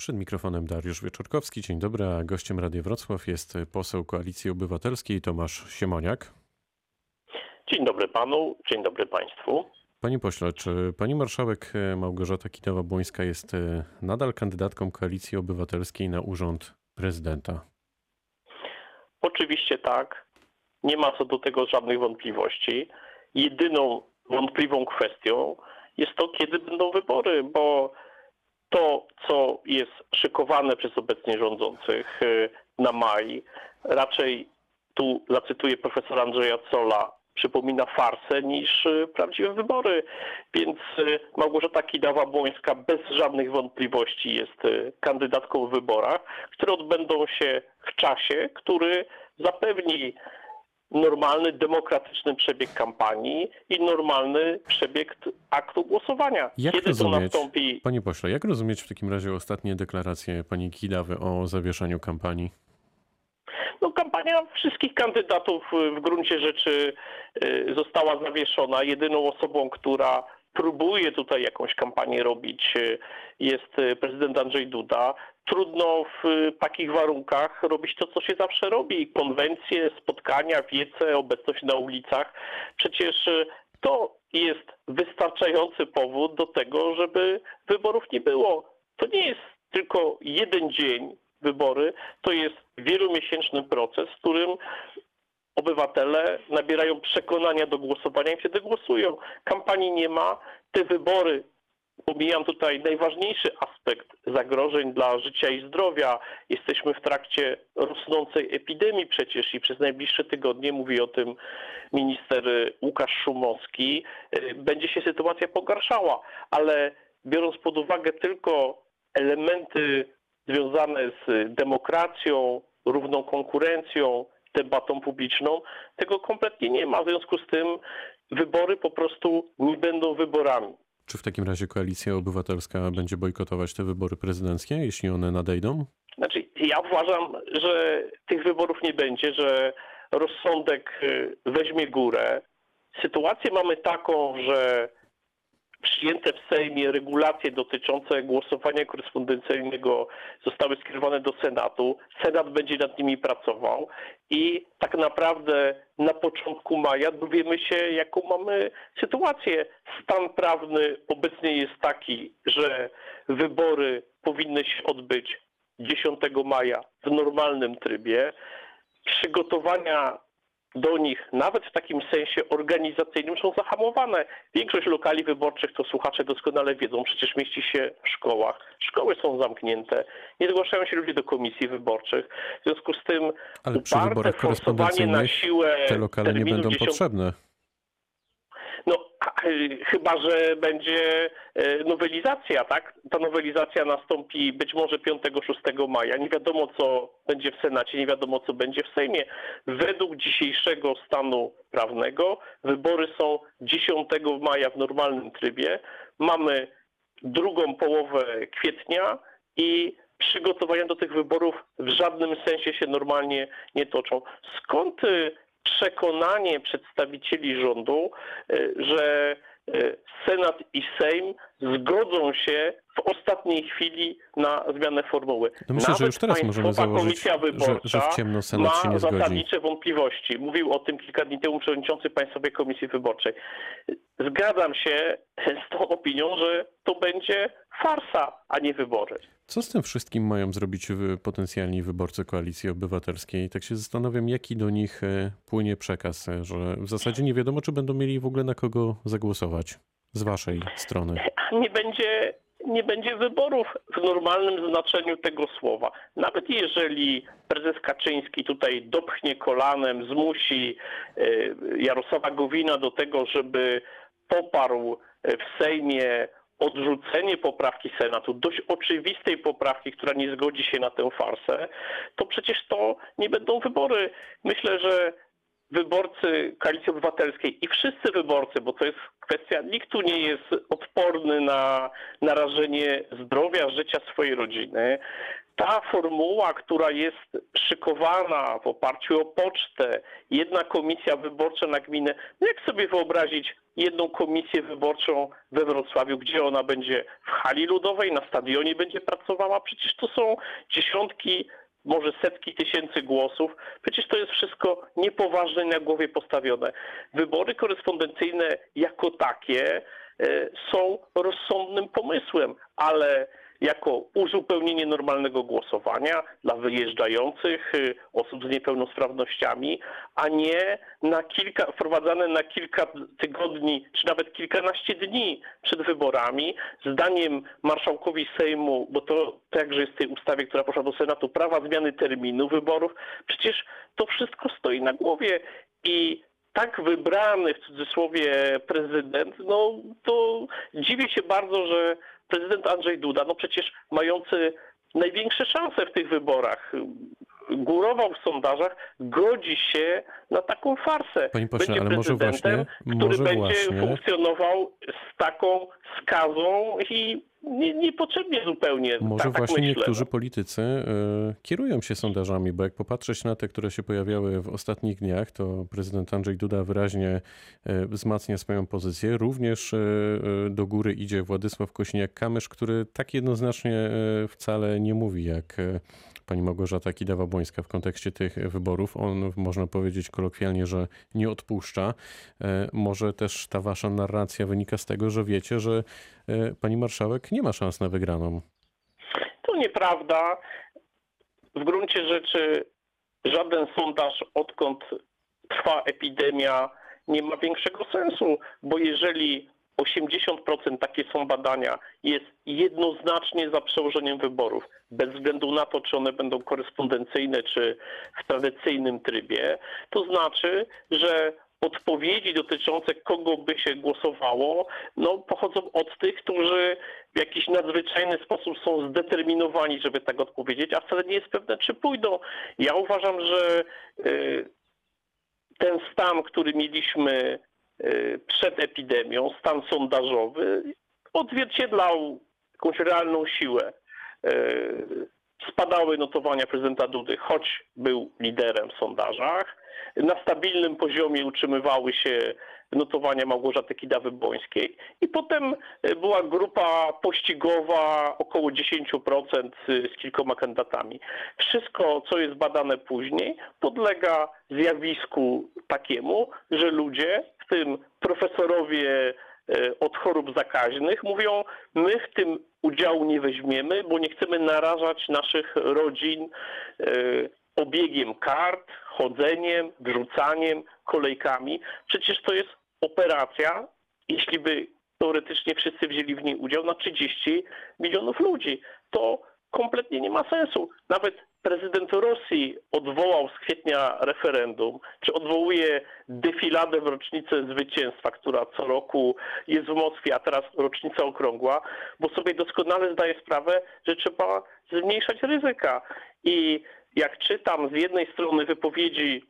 Przed mikrofonem Dariusz Wieczorkowski. Dzień dobry, a gościem Radia Wrocław jest poseł Koalicji Obywatelskiej Tomasz Siemoniak. Dzień dobry panu, dzień dobry państwu. Panie pośle, czy pani marszałek Małgorzata Kidawa-Błońska jest nadal kandydatką Koalicji Obywatelskiej na urząd prezydenta? Oczywiście tak. Nie ma co do tego żadnych wątpliwości. Jedyną wątpliwą kwestią jest to, kiedy będą wybory, bo to, co jest szykowane przez obecnie rządzących y, na maj, raczej tu zacytuję profesora Andrzeja Cola, przypomina farsę niż y, prawdziwe wybory. Więc y, Małgorzata Kidawa-Błońska bez żadnych wątpliwości jest kandydatką w wyborach, które odbędą się w czasie, który zapewni normalny, demokratyczny przebieg kampanii i normalny przebieg aktu głosowania. Jak Kiedy rozumieć, to nastąpi? Panie pośle, jak rozumieć w takim razie ostatnie deklaracje pani Kidawy o zawieszeniu kampanii? No, kampania wszystkich kandydatów w gruncie rzeczy y, została zawieszona. Jedyną osobą, która próbuje tutaj jakąś kampanię robić, y, jest y, prezydent Andrzej Duda. Trudno w y, takich warunkach robić to, co się zawsze robi. Konwencje, spotkania, wiece, obecność na ulicach. Przecież to jest wystarczający powód do tego, żeby wyborów nie było. To nie jest tylko jeden dzień wybory, to jest wielomiesięczny proces, w którym obywatele nabierają przekonania do głosowania i wtedy głosują. Kampanii nie ma, te wybory Pomijam tutaj najważniejszy aspekt zagrożeń dla życia i zdrowia. Jesteśmy w trakcie rosnącej epidemii przecież i przez najbliższe tygodnie, mówi o tym minister Łukasz Szumowski, będzie się sytuacja pogarszała, ale biorąc pod uwagę tylko elementy związane z demokracją, równą konkurencją, debatą publiczną, tego kompletnie nie ma. W związku z tym wybory po prostu nie będą wyborami. Czy w takim razie koalicja obywatelska będzie bojkotować te wybory prezydenckie, jeśli one nadejdą? Znaczy, ja uważam, że tych wyborów nie będzie, że rozsądek y, weźmie górę. Sytuację mamy taką, że przyjęte w Sejmie regulacje dotyczące głosowania korespondencyjnego zostały skierowane do Senatu. Senat będzie nad nimi pracował i tak naprawdę na początku maja dowiemy się, jaką mamy sytuację. Stan prawny obecnie jest taki, że wybory powinny się odbyć 10 maja w normalnym trybie. Przygotowania do nich, nawet w takim sensie organizacyjnym, są zahamowane. Większość lokali wyborczych, to słuchacze doskonale wiedzą, przecież mieści się w szkołach. Szkoły są zamknięte, nie zgłaszają się ludzie do komisji wyborczych. W związku z tym Ale wyborach korespondencyjnych na siłę te lokale nie będą 10... potrzebne. No, chyba, że będzie e, nowelizacja, tak? Ta nowelizacja nastąpi być może 5-6 maja. Nie wiadomo, co będzie w Senacie, nie wiadomo, co będzie w Sejmie. Według dzisiejszego stanu prawnego wybory są 10 maja w normalnym trybie. Mamy drugą połowę kwietnia i przygotowania do tych wyborów w żadnym sensie się normalnie nie toczą. Skąd przekonanie przedstawicieli rządu, e, że e, Senat i Sejm zgodzą się w ostatniej chwili na zmianę formuły. No myślę, Nawet że już teraz możemy założyć, że, że w ciemno Senat się nie zgodzi. Ma zasadnicze wątpliwości. Mówił o tym kilka dni temu przewodniczący Państwowej Komisji Wyborczej. Zgadzam się z tą opinią, że to będzie farsa, a nie wybory. Co z tym wszystkim mają zrobić potencjalni wyborcy Koalicji Obywatelskiej? Tak się zastanawiam, jaki do nich e, płynie przekaz, e, że w zasadzie nie wiadomo, czy będą mieli w ogóle na kogo zagłosować z waszej strony. Nie będzie, nie będzie wyborów w normalnym znaczeniu tego słowa. Nawet jeżeli prezes Kaczyński tutaj dopchnie kolanem, zmusi e, Jarosława Gowina do tego, żeby poparł w Sejmie odrzucenie poprawki Senatu, dość oczywistej poprawki, która nie zgodzi się na tę farsę, to przecież to nie będą wybory. Myślę, że wyborcy Koalicji Obywatelskiej i wszyscy wyborcy, bo to jest kwestia, nikt tu nie jest odporny na narażenie zdrowia, życia swojej rodziny. Ta formuła, która jest szykowana w oparciu o pocztę, jedna komisja wyborcza na gminę, no jak sobie wyobrazić jedną komisję wyborczą we Wrocławiu, gdzie ona będzie w hali ludowej, na stadionie będzie pracowała. Przecież to są dziesiątki, może setki tysięcy głosów. Przecież to jest wszystko niepoważne na głowie postawione. Wybory korespondencyjne jako takie e, są rozsądnym pomysłem, ale jako uzupełnienie normalnego głosowania dla wyjeżdżających y, osób z niepełnosprawnościami, a nie na kilka, wprowadzane na kilka tygodni, czy nawet kilkanaście dni przed wyborami, zdaniem marszałkowi Sejmu, bo to także jest w tej ustawie, która poszła do Senatu, prawa zmiany terminu wyborów, przecież to wszystko stoi na głowie i tak wybrany w cudzysłowie prezydent, no to dziwię się bardzo, że prezydent Andrzej Duda, no przecież mający największe szanse w tych wyborach, górował w sondażach, godzi się na taką farsę. Panie pośle, będzie ale może prezydentem, właśnie- który może będzie właśnie- funkcjonował z taką skazą i nie, niepotrzebnie zupełnie. Może tak, tak właśnie myślę, niektórzy no. politycy y, kierują się sondażami, bo jak popatrzeć na te, które się pojawiały w ostatnich dniach, to prezydent Andrzej Duda wyraźnie y, wzmacnia swoją pozycję. Również y, do góry idzie Władysław Kośniak-Kamysz, który tak jednoznacznie wcale nie mówi jak pani Małgorzata Kidawa-Błońska w kontekście tych wyborów. On, można powiedzieć kolokwialnie, że nie odpuszcza. Może też ta wasza narracja wynika z tego, że wiecie, że pani marszałek nie ma szans na wygraną. To nieprawda. W gruncie rzeczy żaden sondaż, odkąd trwa epidemia, nie ma większego sensu, bo jeżeli 80% takie są badania, jest jednoznacznie za przełożeniem wyborów, bez względu na to, czy one będą korespondencyjne, czy w tradycyjnym trybie, to znaczy, że odpowiedzi dotyczące kogo by się głosowało, no, pochodzą od tych, którzy w jakiś nadzwyczajny sposób są zdeterminowani, żeby tak odpowiedzieć, a wcale nie jest pewne, czy pójdą. Ja uważam, że y, ten stan, który mieliśmy y, przed epidemią, stan sondażowy, odzwierciedlał jakąś realną siłę. Spadały notowania prezydenta Dudy, choć był liderem w sondażach. Na stabilnym poziomie utrzymywały się notowania Małgorzaty Kidawy-Błońskiej i potem y, była grupa pościgowa około 10% z kilkoma kandydatami. Wszystko, co jest badane później, podlega zjawisku takiemu, że ludzie, w tym profesorowie e, od chorób zakaźnych, mówią, my w tym udziału nie weźmiemy, bo nie chcemy narażać naszych rodzin e, obiegiem kart, chodzeniem, wrzucaniem, kolejkami. Przecież to jest operacja, jeśli by teoretycznie wszyscy wzięli w niej udział, na 30 milionów ludzi. To kompletnie nie ma sensu. Nawet prezydent Rosji odwołał z kwietnia referendum, czy odwołuje defiladę w rocznicę zwycięstwa, która co roku jest w Moskwie, a teraz rocznica okrągła, bo sobie doskonale zdaje sprawę, że trzeba zmniejszać ryzyka. I jak czytam z jednej strony wypowiedzi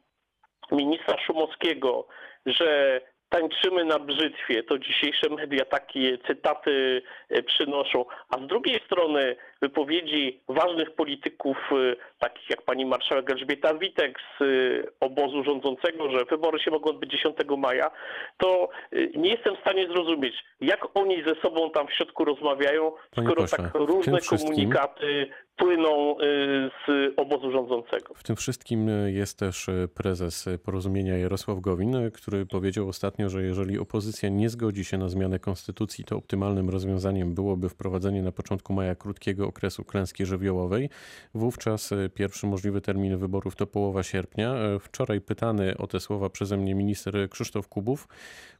ministra Szumowskiego, że tańczymy na brzytwie, to dzisiejsze media takie cytaty przynoszą, a z drugiej strony wypowiedzi ważnych polityków, e, takich jak pani marszałek Elżbieta Witek z e, obozu rządzącego, że wybory się mogą odbyć 10 maja, to e, nie jestem w stanie zrozumieć, jak oni ze sobą tam w środku rozmawiają, Panie skoro tak różne komunikaty płyną z obozu rządzącego. W tym wszystkim jest też prezes porozumienia Jarosław Gowin, który powiedział ostatnio, że jeżeli opozycja nie zgodzi się na zmianę konstytucji, to optymalnym rozwiązaniem byłoby wprowadzenie na początku maja krótkiego okresu klęski żywiołowej. Wówczas e, pierwszy możliwy termin wyborów to połowa sierpnia. E, Wczoraj pytany o te słowa przeze mnie minister Krzysztof Kubów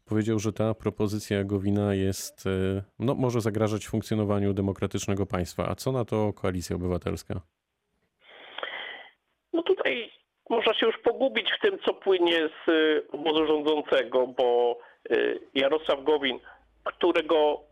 powiedział, że ta propozycja Gowina jest, e, no, może zagrażać funkcjonowaniu demokratycznego państwa. A co na to Koalicja Obywatelska? No tutaj można się już pogubić w tym, co płynie z obozu rządzącego, bo Jarosław Gowin, którego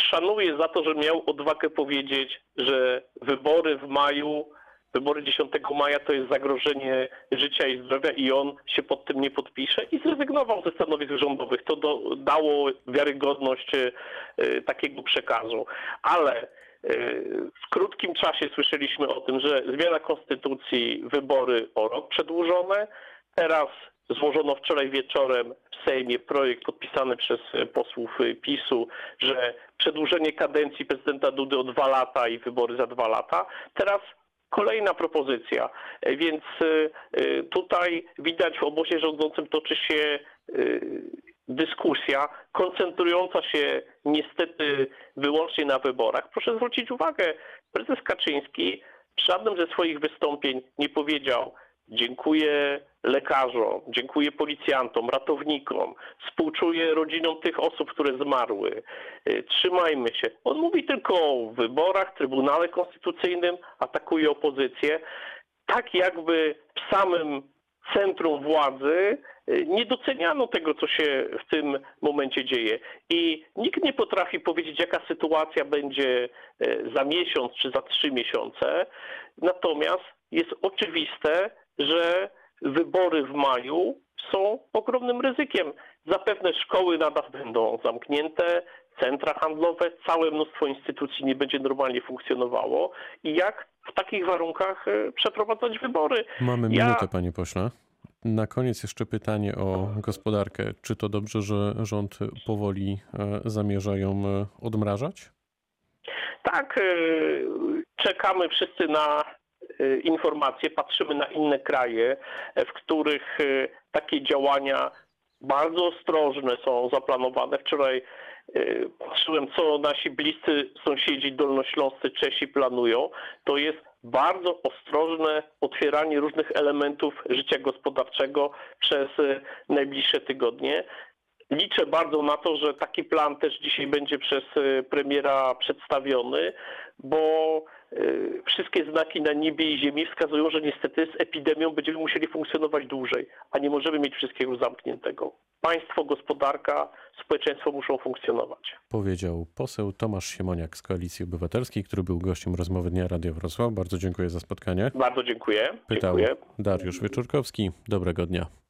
szanuję za to, że miał odwagę powiedzieć, że wybory w maju, wybory 10 maja to jest zagrożenie życia i zdrowia i on się pod tym nie podpisze i zrezygnował ze stanowisk rządowych. To do, dało wiarygodność y, takiego przekazu. Ale y, w krótkim czasie słyszeliśmy o tym, że zmiana konstytucji, wybory o rok przedłużone, teraz złożono wczoraj wieczorem w Sejmie projekt podpisany przez e, posłów e, PiSu, że przedłużenie kadencji prezydenta Dudy o dwa lata i wybory za dwa lata. Teraz kolejna propozycja, E, więc tutaj widać w obozie rządzącym toczy się dyskusja koncentrująca się niestety wyłącznie na wyborach. Proszę zwrócić uwagę, prezes Kaczyński w żadnym ze swoich wystąpień nie powiedział dziękuję lekarzom, dziękuję policjantom, ratownikom, współczuję rodzinom tych osób, które zmarły. Y, Trzymajmy się. On mówi tylko o wyborach, Trybunale Konstytucyjnym, atakuje opozycję, tak jakby w samym centrum władzy y, nie doceniano tego, co się w tym momencie dzieje. I nikt nie potrafi powiedzieć, jaka sytuacja będzie y, za miesiąc czy za trzy miesiące. Natomiast jest oczywiste, że wybory w maju są ogromnym ryzykiem. Zapewne szkoły nadal będą zamknięte, centra handlowe, całe mnóstwo instytucji nie będzie normalnie funkcjonowało. I jak w takich warunkach y, przeprowadzać wybory? Mamy Ja- minutę, panie pośle. Na koniec jeszcze pytanie o gospodarkę. Czy to dobrze, że rząd powoli e, zamierza ją e, odmrażać? Tak, czekamy wszyscy na informacje, patrzymy na inne kraje, w których y, takie działania bardzo ostrożne są zaplanowane. Wczoraj y, patrzyłem, co nasi bliscy sąsiedzi dolnośląscy Czesi planują. To jest bardzo ostrożne otwieranie różnych elementów życia gospodarczego przez y, najbliższe tygodnie. Liczę bardzo na to, że taki plan też dzisiaj będzie przez y, premiera przedstawiony, bo y, wszystkie znaki na niebie i ziemi wskazują, że niestety z epidemią będziemy musieli funkcjonować dłużej, a nie możemy mieć wszystkiego zamkniętego. Państwo, gospodarka, społeczeństwo muszą funkcjonować. Powiedział poseł Tomasz Siemoniak z Koalicji Obywatelskiej, który był gościem rozmowy Dnia Radio Wrocław. Bardzo dziękuję za spotkanie. Bardzo dziękuję. Pytał Dziękuję. Dariusz Wieczorkowski. Dobrego dnia.